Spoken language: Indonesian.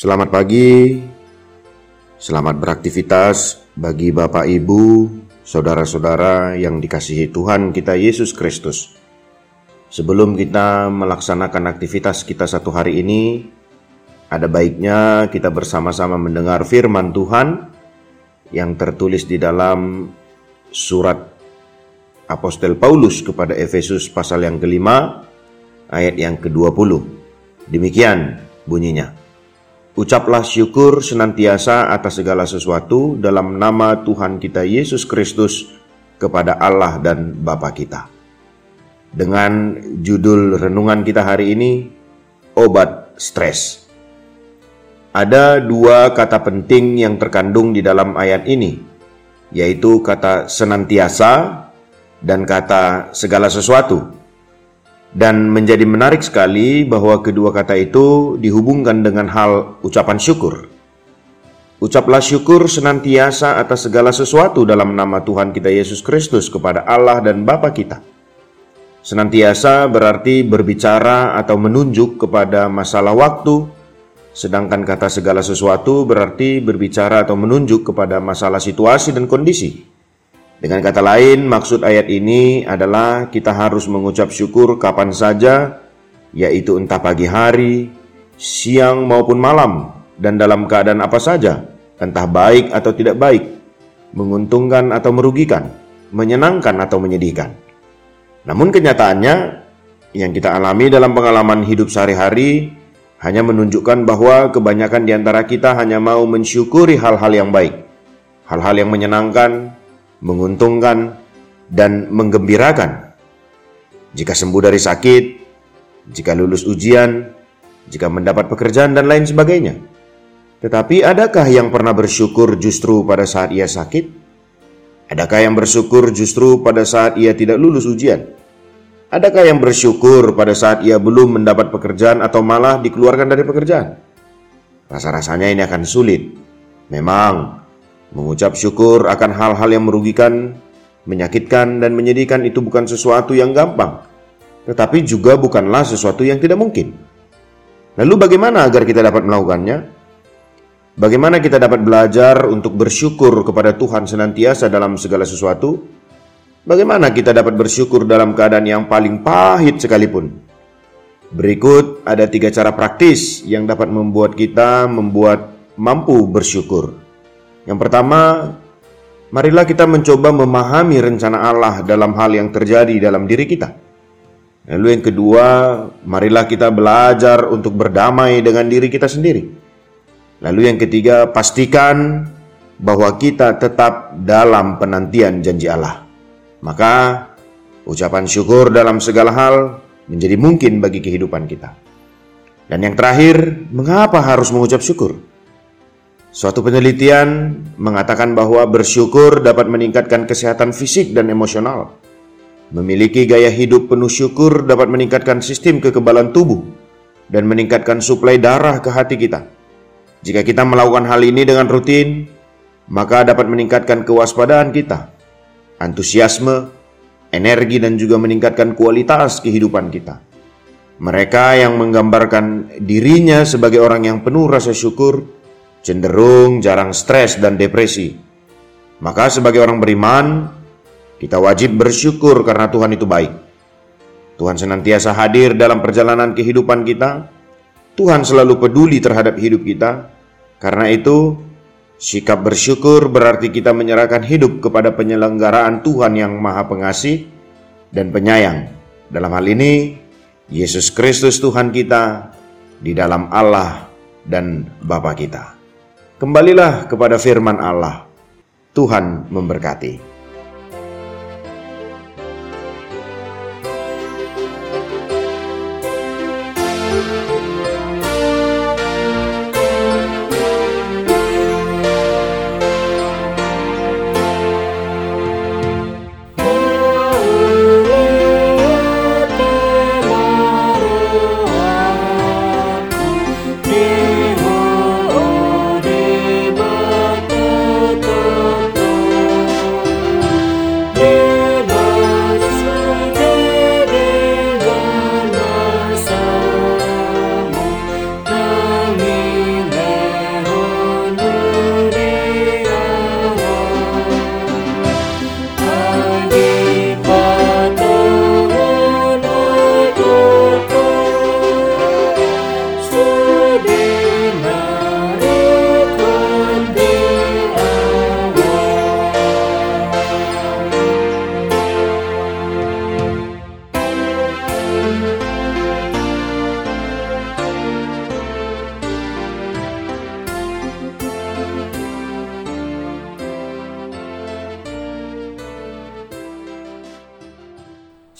Selamat pagi, selamat beraktivitas bagi Bapak Ibu, saudara-saudara yang dikasihi Tuhan kita Yesus Kristus. Sebelum kita melaksanakan aktivitas kita satu hari ini, ada baiknya kita bersama-sama mendengar firman Tuhan yang tertulis di dalam surat Apostel Paulus kepada Efesus pasal yang kelima ayat yang ke-20. Demikian bunyinya. Ucaplah syukur senantiasa atas segala sesuatu dalam nama Tuhan kita Yesus Kristus kepada Allah dan Bapa kita. Dengan judul renungan kita hari ini, Obat Stres. Ada dua kata penting yang terkandung di dalam ayat ini, yaitu kata senantiasa dan kata segala sesuatu. Dan menjadi menarik sekali bahwa kedua kata itu dihubungkan dengan hal ucapan syukur. Ucaplah syukur senantiasa atas segala sesuatu dalam nama Tuhan kita Yesus Kristus kepada Allah dan Bapa kita. Senantiasa berarti berbicara atau menunjuk kepada masalah waktu, sedangkan kata segala sesuatu berarti berbicara atau menunjuk kepada masalah situasi dan kondisi. Dengan kata lain, maksud ayat ini adalah kita harus mengucap syukur kapan saja, yaitu entah pagi hari, siang maupun malam, dan dalam keadaan apa saja, entah baik atau tidak baik, menguntungkan atau merugikan, menyenangkan atau menyedihkan. Namun kenyataannya, yang kita alami dalam pengalaman hidup sehari-hari hanya menunjukkan bahwa kebanyakan di antara kita hanya mau mensyukuri hal-hal yang baik, hal-hal yang menyenangkan, menguntungkan, dan menggembirakan. Jika sembuh dari sakit, jika lulus ujian, jika mendapat pekerjaan, dan lain sebagainya. Tetapi, adakah yang pernah bersyukur justru pada saat ia sakit? Adakah yang bersyukur justru pada saat ia tidak lulus ujian? Adakah yang bersyukur pada saat ia belum mendapat pekerjaan atau malah dikeluarkan dari pekerjaan? Rasa-rasanya ini akan sulit. Memang, Mengucap syukur akan hal-hal yang merugikan, menyakitkan, dan menyedihkan itu bukan sesuatu yang gampang, tetapi juga bukanlah sesuatu yang tidak mungkin. Lalu, bagaimana agar kita dapat melakukannya? Bagaimana kita dapat belajar untuk bersyukur kepada Tuhan senantiasa dalam segala sesuatu? Bagaimana kita dapat bersyukur dalam keadaan yang paling pahit sekalipun? Berikut ada tiga cara praktis yang dapat membuat kita membuat mampu bersyukur. Yang pertama, marilah kita mencoba memahami rencana Allah dalam hal yang terjadi dalam diri kita. Lalu yang kedua, marilah kita belajar untuk berdamai dengan diri kita sendiri. Lalu yang ketiga, pastikan bahwa kita tetap dalam penantian janji Allah. Maka ucapan syukur dalam segala hal menjadi mungkin bagi kehidupan kita. Dan yang terakhir, mengapa harus mengucap syukur? Suatu penelitian mengatakan bahwa bersyukur dapat meningkatkan kesehatan fisik dan emosional. Memiliki gaya hidup penuh syukur dapat meningkatkan sistem kekebalan tubuh dan meningkatkan suplai darah ke hati kita. Jika kita melakukan hal ini dengan rutin, maka dapat meningkatkan kewaspadaan kita, antusiasme, energi, dan juga meningkatkan kualitas kehidupan kita. Mereka yang menggambarkan dirinya sebagai orang yang penuh rasa syukur cenderung jarang stres dan depresi. Maka sebagai orang beriman, kita wajib bersyukur karena Tuhan itu baik. Tuhan senantiasa hadir dalam perjalanan kehidupan kita. Tuhan selalu peduli terhadap hidup kita. Karena itu, sikap bersyukur berarti kita menyerahkan hidup kepada penyelenggaraan Tuhan yang Maha Pengasih dan Penyayang. Dalam hal ini, Yesus Kristus Tuhan kita di dalam Allah dan Bapa kita. Kembalilah kepada firman Allah. Tuhan memberkati.